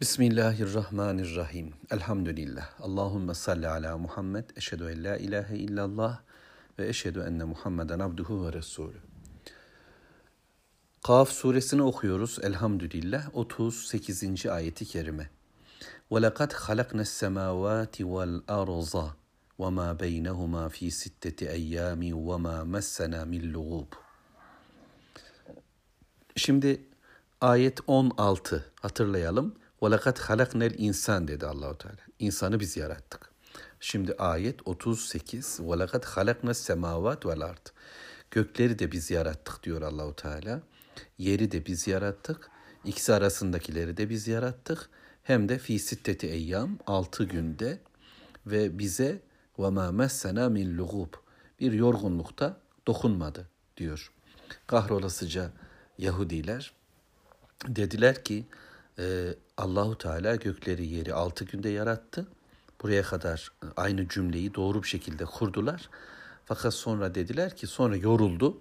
Bismillahirrahmanirrahim. Elhamdülillah. Allahümme salli ala Muhammed. Eşhedü en la ilahe illallah ve eşhedü enne Muhammeden abduhu ve resulü. Kaf suresini okuyoruz elhamdülillah 38. ayeti kerime. وَلَقَدْ خَلَقْنَا السَّمَاوَاتِ وَالْأَرْضَ وَمَا بَيْنَهُمَا فِي سِتَّةِ اَيَّامٍ وَمَا مَسَّنَا مِنْ لُغُوبٍ Şimdi ayet 16 hatırlayalım. وَلَقَدْ خَلَقْنَا الْاِنْسَانِ dedi Allahu Teala. İnsanı biz yarattık. Şimdi ayet 38. وَلَقَدْ خَلَقْنَا السَّمَاوَاتِ وَالْاَرْضِ Gökleri de biz yarattık diyor Allahu Teala. Yeri de biz yarattık. İkisi arasındakileri de biz yarattık. Hem de fi sitteti eyyam 6 günde ve bize ve ma messena min lugub bir yorgunlukta dokunmadı diyor. Kahrolasıca Yahudiler dediler ki e, Allahu Teala gökleri yeri altı günde yarattı. Buraya kadar aynı cümleyi doğru bir şekilde kurdular. Fakat sonra dediler ki sonra yoruldu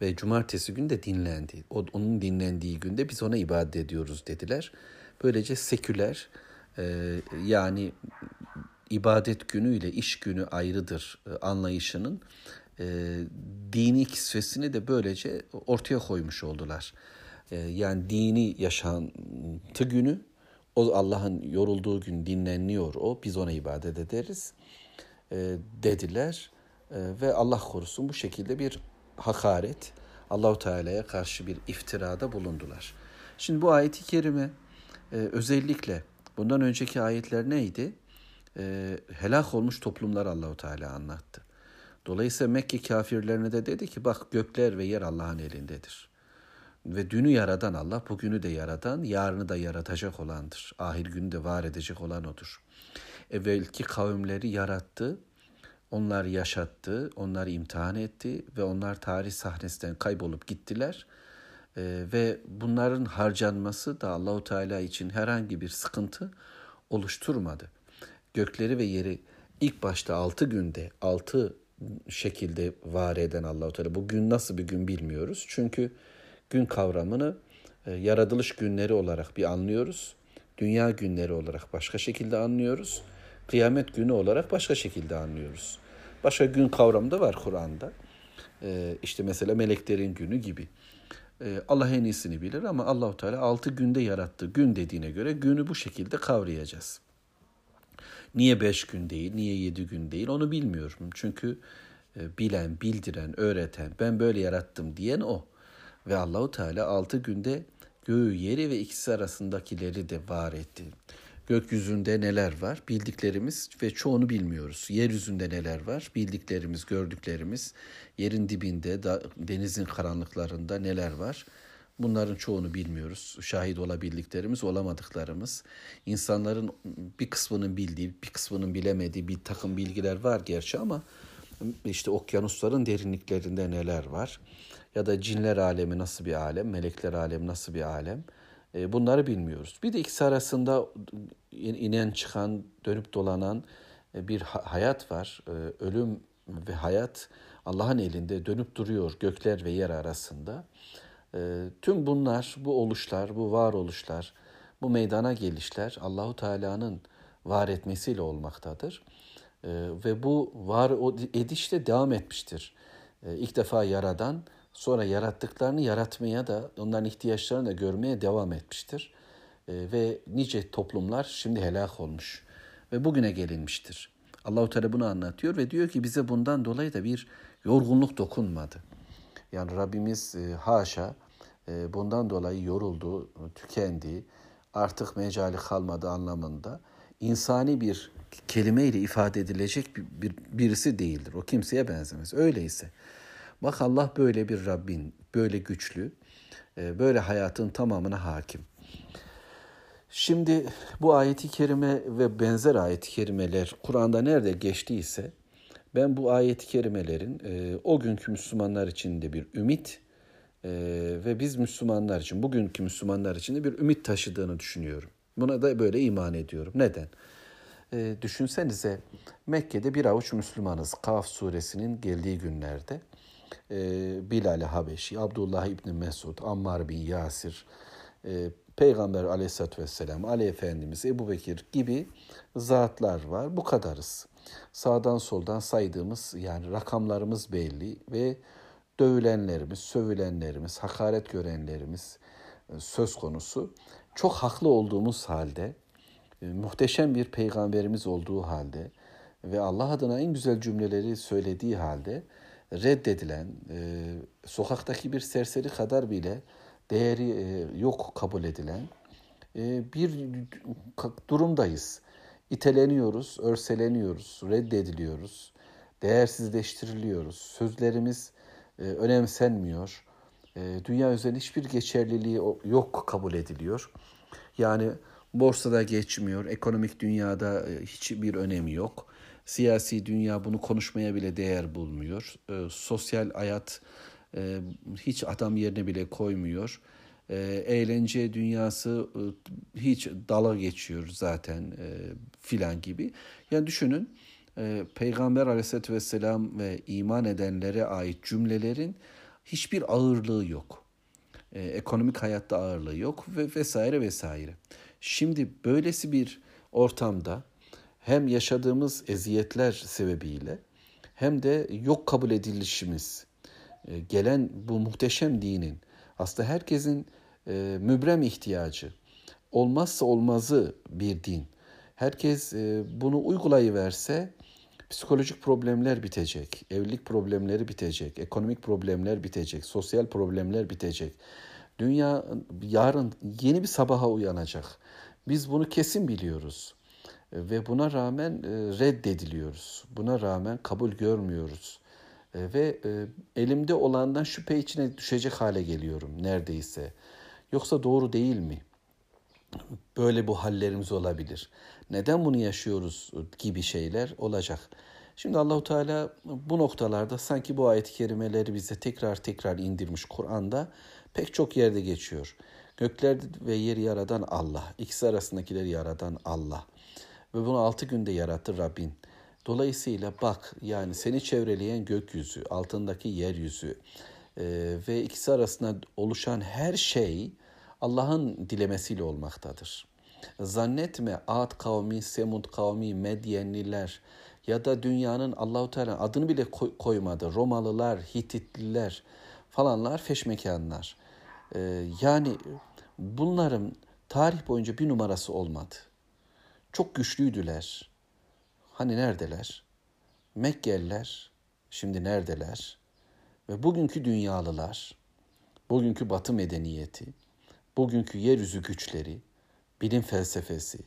ve cumartesi günde dinlendi. O, onun dinlendiği günde biz ona ibadet ediyoruz dediler. Böylece seküler e, yani ibadet günü ile iş günü ayrıdır e, anlayışının e, dini kisvesini de böylece ortaya koymuş oldular. E, yani dini yaşantı günü o Allah'ın yorulduğu gün dinleniyor o biz ona ibadet ederiz e, dediler e, ve Allah korusun bu şekilde bir hakaret Allahu Teala'ya karşı bir iftirada bulundular. Şimdi bu ayeti kerime e, özellikle bundan önceki ayetler neydi? E, helak olmuş toplumlar Allahu Teala anlattı. Dolayısıyla Mekke kafirlerine de dedi ki bak gökler ve yer Allah'ın elindedir. Ve dünü yaradan Allah, bugünü de yaradan, yarını da yaratacak olandır. Ahir günü de var edecek olan odur. Evvelki kavimleri yarattı, onlar yaşattı, onları imtihan etti ve onlar tarih sahnesinden kaybolup gittiler. Ee, ve bunların harcanması da Allahu Teala için herhangi bir sıkıntı oluşturmadı. Gökleri ve yeri ilk başta altı günde, altı şekilde var eden Allahu Teala. Bu gün nasıl bir gün bilmiyoruz. Çünkü gün kavramını e, yaratılış günleri olarak bir anlıyoruz. Dünya günleri olarak başka şekilde anlıyoruz. Kıyamet günü olarak başka şekilde anlıyoruz. Başka gün kavramı da var Kur'an'da. E, işte mesela meleklerin günü gibi. E, Allah en iyisini bilir ama Allahu Teala altı günde yarattı. Gün dediğine göre günü bu şekilde kavrayacağız. Niye beş gün değil, niye yedi gün değil onu bilmiyorum. Çünkü e, bilen, bildiren, öğreten, ben böyle yarattım diyen o. Ve Allahu Teala altı günde göğü, yeri ve ikisi arasındakileri de var etti. Gökyüzünde neler var? Bildiklerimiz ve çoğunu bilmiyoruz. Yeryüzünde neler var? Bildiklerimiz, gördüklerimiz. Yerin dibinde, denizin karanlıklarında neler var? Bunların çoğunu bilmiyoruz. Şahit olabildiklerimiz, olamadıklarımız. İnsanların bir kısmının bildiği, bir kısmının bilemediği bir takım bilgiler var gerçi ama işte okyanusların derinliklerinde neler var? Ya da cinler alemi nasıl bir alem, melekler alemi nasıl bir alem? E, bunları bilmiyoruz. Bir de ikisi arasında inen çıkan, dönüp dolanan e, bir hayat var. E, ölüm ve hayat Allah'ın elinde dönüp duruyor gökler ve yer arasında. Tüm bunlar, bu oluşlar, bu varoluşlar, bu meydana gelişler Allahu Teala'nın var etmesiyle olmaktadır. Ve bu var edişte devam etmiştir. İlk defa yaradan sonra yarattıklarını yaratmaya da onların ihtiyaçlarını da görmeye devam etmiştir. Ve nice toplumlar şimdi helak olmuş ve bugüne gelinmiştir. Allahu Teala bunu anlatıyor ve diyor ki bize bundan dolayı da bir yorgunluk dokunmadı. Yani Rabbimiz e, haşa e, bundan dolayı yoruldu, tükendi, artık mecali kalmadı anlamında insani bir kelimeyle ifade edilecek bir, bir birisi değildir. O kimseye benzemez. Öyleyse bak Allah böyle bir Rabbin, böyle güçlü, e, böyle hayatın tamamına hakim. Şimdi bu ayeti kerime ve benzer ayet-i kerimeler Kur'an'da nerede geçtiyse ben bu ayet-i kerimelerin e, o günkü Müslümanlar için de bir ümit e, ve biz Müslümanlar için, bugünkü Müslümanlar için de bir ümit taşıdığını düşünüyorum. Buna da böyle iman ediyorum. Neden? E, düşünsenize Mekke'de bir avuç Müslümanız. Kaf suresinin geldiği günlerde. E, Bilal-i Habeşi, Abdullah İbni Mesud, Ammar bin Yasir, e, Peygamber aleyhissalatü vesselam, Ali Efendimiz, Ebu Bekir gibi zatlar var. Bu kadarız. Sağdan soldan saydığımız yani rakamlarımız belli ve dövülenlerimiz, sövülenlerimiz, hakaret görenlerimiz e, söz konusu. Çok haklı olduğumuz halde, e, muhteşem bir peygamberimiz olduğu halde ve Allah adına en güzel cümleleri söylediği halde reddedilen, e, sokaktaki bir serseri kadar bile değeri yok kabul edilen bir durumdayız. İteleniyoruz, örseleniyoruz, reddediliyoruz, değersizleştiriliyoruz. Sözlerimiz e, önemsenmiyor. E, dünya üzerinde hiçbir geçerliliği yok kabul ediliyor. Yani borsada geçmiyor, ekonomik dünyada e, hiçbir önemi yok. Siyasi dünya bunu konuşmaya bile değer bulmuyor. E, sosyal hayat e, hiç adam yerine bile koymuyor. E, eğlence dünyası e, hiç dala geçiyor zaten e, filan gibi. Yani düşünün e, Peygamber aleyhissalatü vesselam ve iman edenlere ait cümlelerin hiçbir ağırlığı yok. E, ekonomik hayatta ağırlığı yok ve vesaire vesaire. Şimdi böylesi bir ortamda hem yaşadığımız eziyetler sebebiyle hem de yok kabul edilişimiz e, gelen bu muhteşem dinin aslında herkesin e, mübrem ihtiyacı olmazsa olmazı bir din. Herkes e, bunu uygulayıverse psikolojik problemler bitecek, evlilik problemleri bitecek, ekonomik problemler bitecek, sosyal problemler bitecek. Dünya yarın yeni bir sabaha uyanacak. Biz bunu kesin biliyoruz ve buna rağmen e, reddediliyoruz. Buna rağmen kabul görmüyoruz. E, ve e, elimde olandan şüphe içine düşecek hale geliyorum neredeyse. Yoksa doğru değil mi? Böyle bu hallerimiz olabilir neden bunu yaşıyoruz gibi şeyler olacak. Şimdi Allahu Teala bu noktalarda sanki bu ayet-i kerimeleri bize tekrar tekrar indirmiş Kur'an'da pek çok yerde geçiyor. Gökler ve yeri yaradan Allah, ikisi arasındakileri yaradan Allah ve bunu altı günde yarattı Rabbin. Dolayısıyla bak yani seni çevreleyen gökyüzü, altındaki yeryüzü e, ve ikisi arasında oluşan her şey Allah'ın dilemesiyle olmaktadır. Zannetme Ad kavmi, Semud kavmi, Medyenliler ya da dünyanın Allahu Teala adını bile koymadı. Romalılar, Hititliler falanlar feşmekanlar. Ee, yani bunların tarih boyunca bir numarası olmadı. Çok güçlüydüler. Hani neredeler? Mekkeliler şimdi neredeler? Ve bugünkü dünyalılar, bugünkü batı medeniyeti, bugünkü yeryüzü güçleri, bilim felsefesi,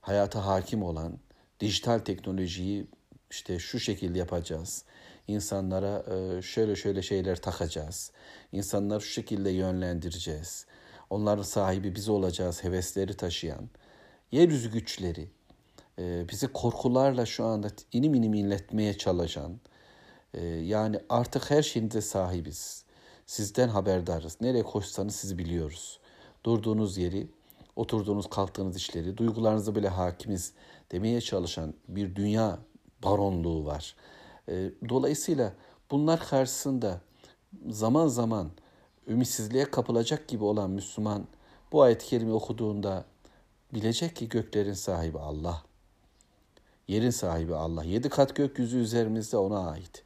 hayata hakim olan dijital teknolojiyi işte şu şekilde yapacağız. İnsanlara e, şöyle şöyle şeyler takacağız. İnsanları şu şekilde yönlendireceğiz. Onların sahibi biz olacağız hevesleri taşıyan yeryüzü güçleri e, bizi korkularla şu anda inim inim inletmeye çalışan e, yani artık her şeyinize sahibiz. Sizden haberdarız. Nereye koşsanız sizi biliyoruz. Durduğunuz yeri oturduğunuz kalktığınız işleri, duygularınızı bile hakimiz demeye çalışan bir dünya baronluğu var. Ee, dolayısıyla bunlar karşısında zaman zaman ümitsizliğe kapılacak gibi olan Müslüman bu ayet-i kerime okuduğunda bilecek ki göklerin sahibi Allah. Yerin sahibi Allah. Yedi kat gökyüzü üzerimizde ona ait.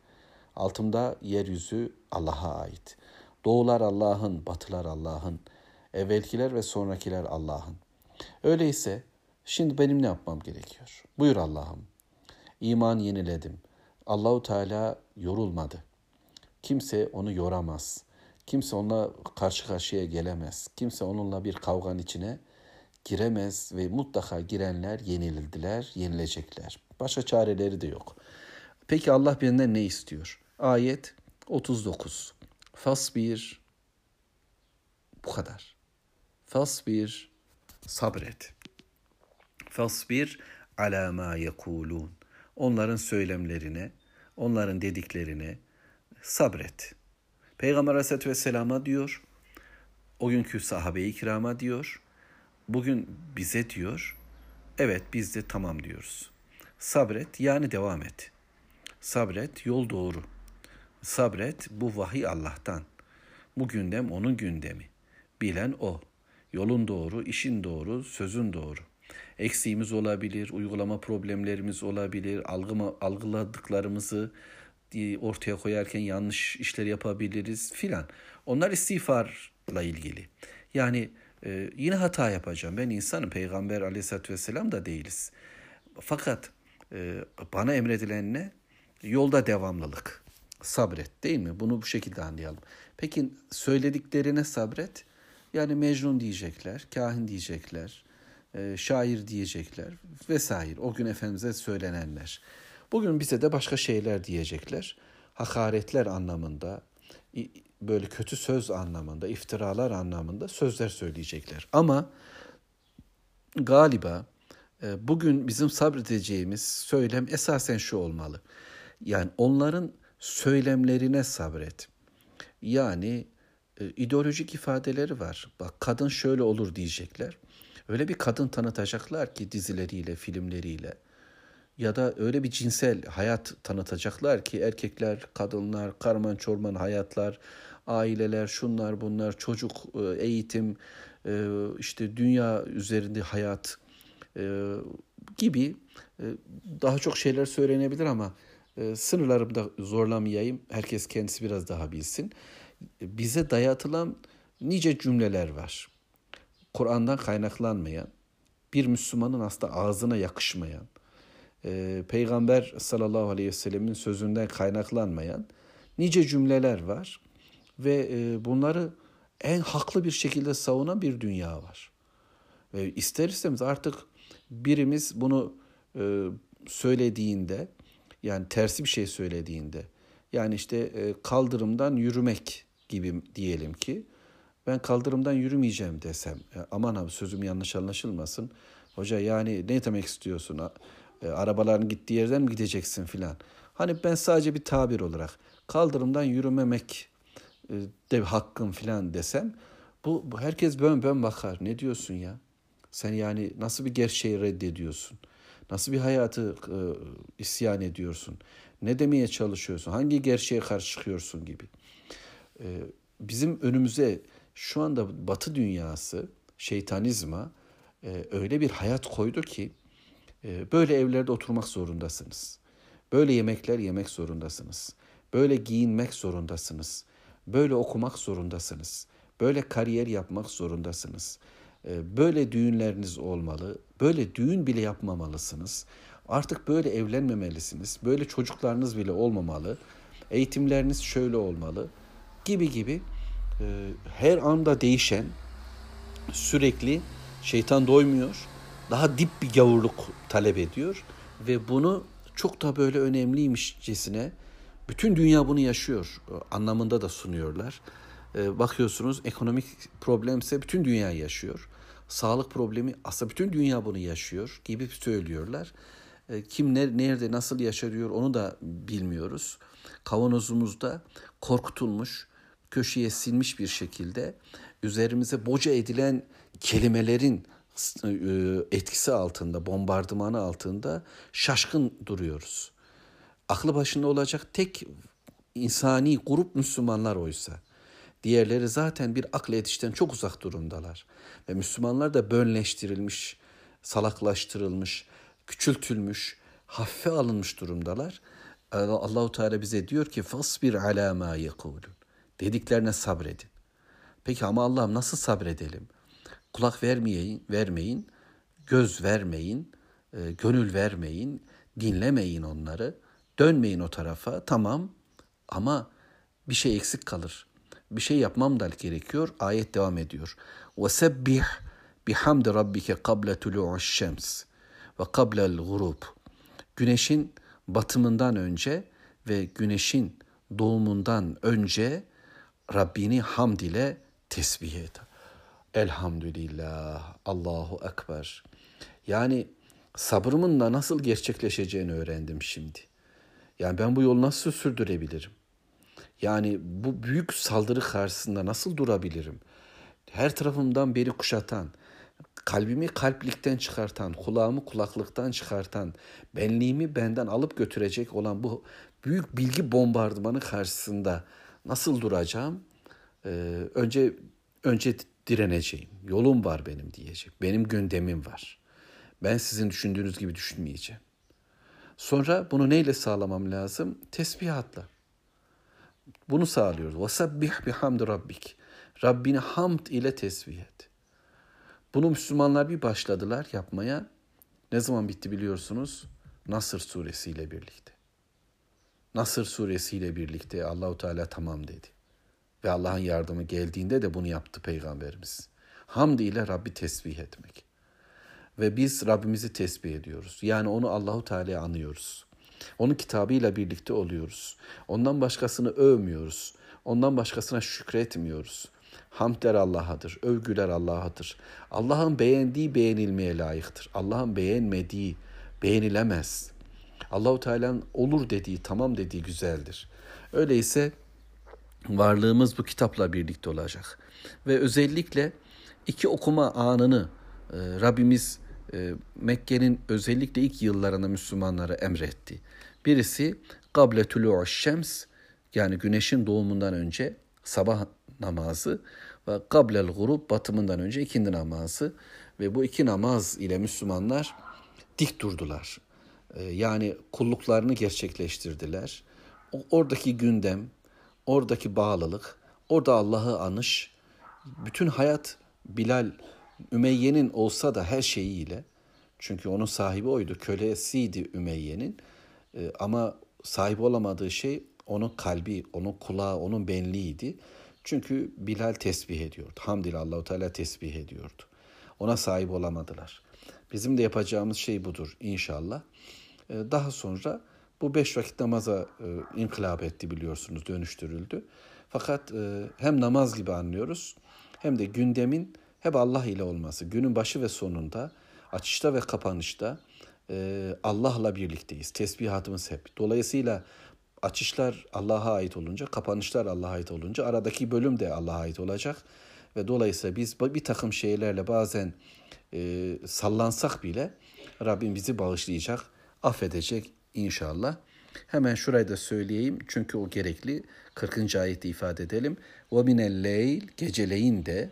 Altımda yeryüzü Allah'a ait. Doğular Allah'ın, batılar Allah'ın. Evvelkiler ve sonrakiler Allah'ın. Öyleyse şimdi benim ne yapmam gerekiyor? Buyur Allah'ım. İman yeniledim. Allahu Teala yorulmadı. Kimse onu yoramaz. Kimse onunla karşı karşıya gelemez. Kimse onunla bir kavganın içine giremez ve mutlaka girenler yenildiler, yenilecekler. Başka çareleri de yok. Peki Allah benden ne istiyor? Ayet 39. Fasbir bu kadar. Fasbir sabret. Fasbir ala ma yekulun. Onların söylemlerine, onların dediklerine sabret. Peygamber Aleyhisselatü Vesselam'a diyor, o günkü sahabe-i kirama diyor, bugün bize diyor, evet biz de tamam diyoruz. Sabret yani devam et. Sabret yol doğru. Sabret bu vahiy Allah'tan. Bu gündem onun gündemi. Bilen o. Yolun doğru, işin doğru, sözün doğru. Eksiğimiz olabilir, uygulama problemlerimiz olabilir, algıma, algıladıklarımızı ortaya koyarken yanlış işler yapabiliriz filan. Onlar istiğfarla ilgili. Yani e, yine hata yapacağım. Ben insanım. Peygamber aleyhissalatü vesselam da değiliz. Fakat e, bana emredilen ne? Yolda devamlılık. Sabret değil mi? Bunu bu şekilde anlayalım. Peki söylediklerine sabret. Yani Mecnun diyecekler, kahin diyecekler, e, şair diyecekler vesaire. O gün Efendimiz'e söylenenler. Bugün bize de başka şeyler diyecekler. Hakaretler anlamında, böyle kötü söz anlamında, iftiralar anlamında sözler söyleyecekler. Ama galiba e, bugün bizim sabredeceğimiz söylem esasen şu olmalı. Yani onların söylemlerine sabret. Yani e, ideolojik ifadeleri var. Bak kadın şöyle olur diyecekler. Öyle bir kadın tanıtacaklar ki dizileriyle, filmleriyle ya da öyle bir cinsel hayat tanıtacaklar ki erkekler, kadınlar, karman çorman hayatlar, aileler, şunlar bunlar, çocuk, e, eğitim, e, işte dünya üzerinde hayat e, gibi daha çok şeyler söylenebilir ama sınırlarımı da zorlamayayım. Herkes kendisi biraz daha bilsin. Bize dayatılan nice cümleler var. Kur'an'dan kaynaklanmayan, bir Müslümanın aslında ağzına yakışmayan, Peygamber sallallahu aleyhi ve sellemin sözünden kaynaklanmayan nice cümleler var ve e, bunları en haklı bir şekilde savunan bir dünya var. Ve ister istemez artık birimiz bunu e, söylediğinde yani tersi bir şey söylediğinde yani işte e, kaldırımdan yürümek gibi diyelim ki ben kaldırımdan yürümeyeceğim desem aman abi sözüm yanlış anlaşılmasın. Hoca yani ne demek istiyorsun? Arabaların gittiği yerden mi gideceksin filan. Hani ben sadece bir tabir olarak kaldırımdan yürümemek e, de hakkım filan desem bu, bu herkes bön bön bakar. Ne diyorsun ya? Sen yani nasıl bir gerçeği reddediyorsun? Nasıl bir hayatı e, isyan ediyorsun? Ne demeye çalışıyorsun? Hangi gerçeğe karşı çıkıyorsun gibi. E, bizim önümüze şu anda Batı dünyası, şeytanizma e, öyle bir hayat koydu ki e, böyle evlerde oturmak zorundasınız. Böyle yemekler yemek zorundasınız. Böyle giyinmek zorundasınız. Böyle okumak zorundasınız. Böyle kariyer yapmak zorundasınız. Ee, böyle düğünleriniz olmalı. Böyle düğün bile yapmamalısınız. Artık böyle evlenmemelisiniz. Böyle çocuklarınız bile olmamalı. Eğitimleriniz şöyle olmalı. Gibi gibi ee, her anda değişen sürekli şeytan doymuyor. Daha dip bir gavurluk talep ediyor ve bunu çok da böyle önemliymişcesine bütün dünya bunu yaşıyor anlamında da sunuyorlar. Ee, bakıyorsunuz ekonomik problemse bütün dünya yaşıyor. Sağlık problemi aslında bütün dünya bunu yaşıyor gibi söylüyorlar. Ee, kim nerede nasıl yaşıyor onu da bilmiyoruz. Kavanozumuzda korkutulmuş, köşeye silmiş bir şekilde üzerimize boca edilen kelimelerin e, etkisi altında, bombardımanı altında şaşkın duruyoruz aklı başında olacak tek insani grup Müslümanlar oysa. Diğerleri zaten bir akıl yetişten çok uzak durumdalar. Ve Müslümanlar da bönleştirilmiş, salaklaştırılmış, küçültülmüş, hafife alınmış durumdalar. Allahu Teala bize diyor ki fasbir ala ma yekulun. Dediklerine sabredin. Peki ama Allah'ım nasıl sabredelim? Kulak vermeyin, vermeyin, göz vermeyin, e, gönül vermeyin, dinlemeyin onları. Dönmeyin o tarafa tamam ama bir şey eksik kalır. Bir şey yapmam da gerekiyor. Ayet devam ediyor. وَسَبِّحْ بِحَمْدِ رَبِّكَ قَبْلَ طُلُوعِ الشَّمْسِ وَقَبْلَ الْغُرُوبِ Güneşin batımından önce ve güneşin doğumundan önce Rabbini hamd ile tesbih et. Elhamdülillah, Allahu Ekber. Yani sabrımın da nasıl gerçekleşeceğini öğrendim şimdi. Yani ben bu yolu nasıl sürdürebilirim? Yani bu büyük saldırı karşısında nasıl durabilirim? Her tarafımdan beni kuşatan, kalbimi kalplikten çıkartan, kulağımı kulaklıktan çıkartan, benliğimi benden alıp götürecek olan bu büyük bilgi bombardımanı karşısında nasıl duracağım? Ee, önce önce direneceğim. Yolum var benim diyecek. Benim gündemim var. Ben sizin düşündüğünüz gibi düşünmeyeceğim. Sonra bunu neyle sağlamam lazım? Tesbihatla. Bunu sağlıyoruz. Vasabbih bihamdi rabbik. Rabbini hamd ile tesbih et. Bunu Müslümanlar bir başladılar yapmaya. Ne zaman bitti biliyorsunuz? Nasır suresiyle birlikte. Nasır suresiyle birlikte Allahu Teala tamam dedi. Ve Allah'ın yardımı geldiğinde de bunu yaptı peygamberimiz. Hamd ile Rabbi tesbih etmek. Ve biz Rabbimizi tesbih ediyoruz. Yani onu Allahu Teala'ya anıyoruz. Onun kitabıyla birlikte oluyoruz. Ondan başkasını övmüyoruz. Ondan başkasına şükretmiyoruz. Hamdler Allah'adır, övgüler Allah'adır. Allah'ın beğendiği beğenilmeye layıktır. Allah'ın beğenmediği beğenilemez. Allahu Teala'nın olur dediği, tamam dediği güzeldir. Öyleyse varlığımız bu kitapla birlikte olacak. Ve özellikle iki okuma anını e, Rabbimiz e, Mekke'nin özellikle ilk yıllarında Müslümanlara emretti. Birisi kable tulu'u şems yani güneşin doğumundan önce sabah namazı ve kablel grup batımından önce ikindi namazı ve bu iki namaz ile Müslümanlar dik durdular. E, yani kulluklarını gerçekleştirdiler. Oradaki gündem, oradaki bağlılık, orada Allah'ı anış, bütün hayat Bilal Ümeyye'nin olsa da her şeyiyle çünkü onun sahibi oydu, kölesiydi Ümeyye'nin e, ama sahip olamadığı şey onun kalbi, onun kulağı, onun benliğiydi. Çünkü Bilal tesbih ediyordu. Hamdülillah Allahu Teala tesbih ediyordu. Ona sahip olamadılar. Bizim de yapacağımız şey budur inşallah. E, daha sonra bu beş vakit namaza e, inkılap etti biliyorsunuz, dönüştürüldü. Fakat e, hem namaz gibi anlıyoruz hem de gündemin hep Allah ile olması. Günün başı ve sonunda, açışta ve kapanışta e, Allah'la birlikteyiz. Tesbihatımız hep. Dolayısıyla açışlar Allah'a ait olunca, kapanışlar Allah'a ait olunca aradaki bölüm de Allah'a ait olacak. Ve dolayısıyla biz bir takım şeylerle bazen e, sallansak bile Rabbim bizi bağışlayacak, affedecek inşallah. Hemen şurayı da söyleyeyim çünkü o gerekli. 40. ayette ifade edelim. Ve minelleyl geceleyin de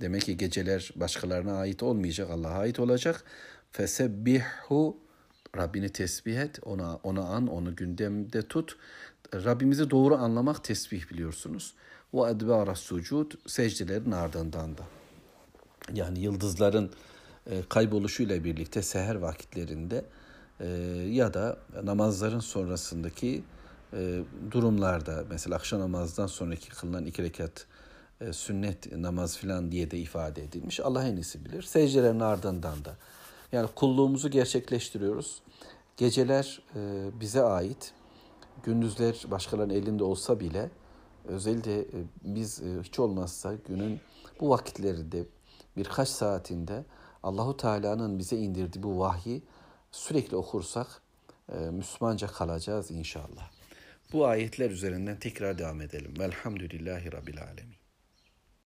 demek ki geceler başkalarına ait olmayacak Allah'a ait olacak. Fesebbihu Rabbini tesbih et, ona, ona an, onu gündemde tut. Rabbimizi doğru anlamak tesbih biliyorsunuz. Ve edbara sucud secdelerin ardından da. Yani yıldızların e, kayboluşuyla birlikte seher vakitlerinde e, ya da namazların sonrasındaki e, durumlarda mesela akşam namazdan sonraki kılınan iki rekat sünnet namaz filan diye de ifade edilmiş. Allah en iyisi bilir. Secdelerin ardından da. Yani kulluğumuzu gerçekleştiriyoruz. Geceler bize ait. Gündüzler başkalarının elinde olsa bile özellikle biz hiç olmazsa günün bu vakitlerinde birkaç saatinde Allahu Teala'nın bize indirdiği bu vahyi sürekli okursak Müslümanca kalacağız inşallah. Bu ayetler üzerinden tekrar devam edelim. Velhamdülillahi Rabbil Alemin.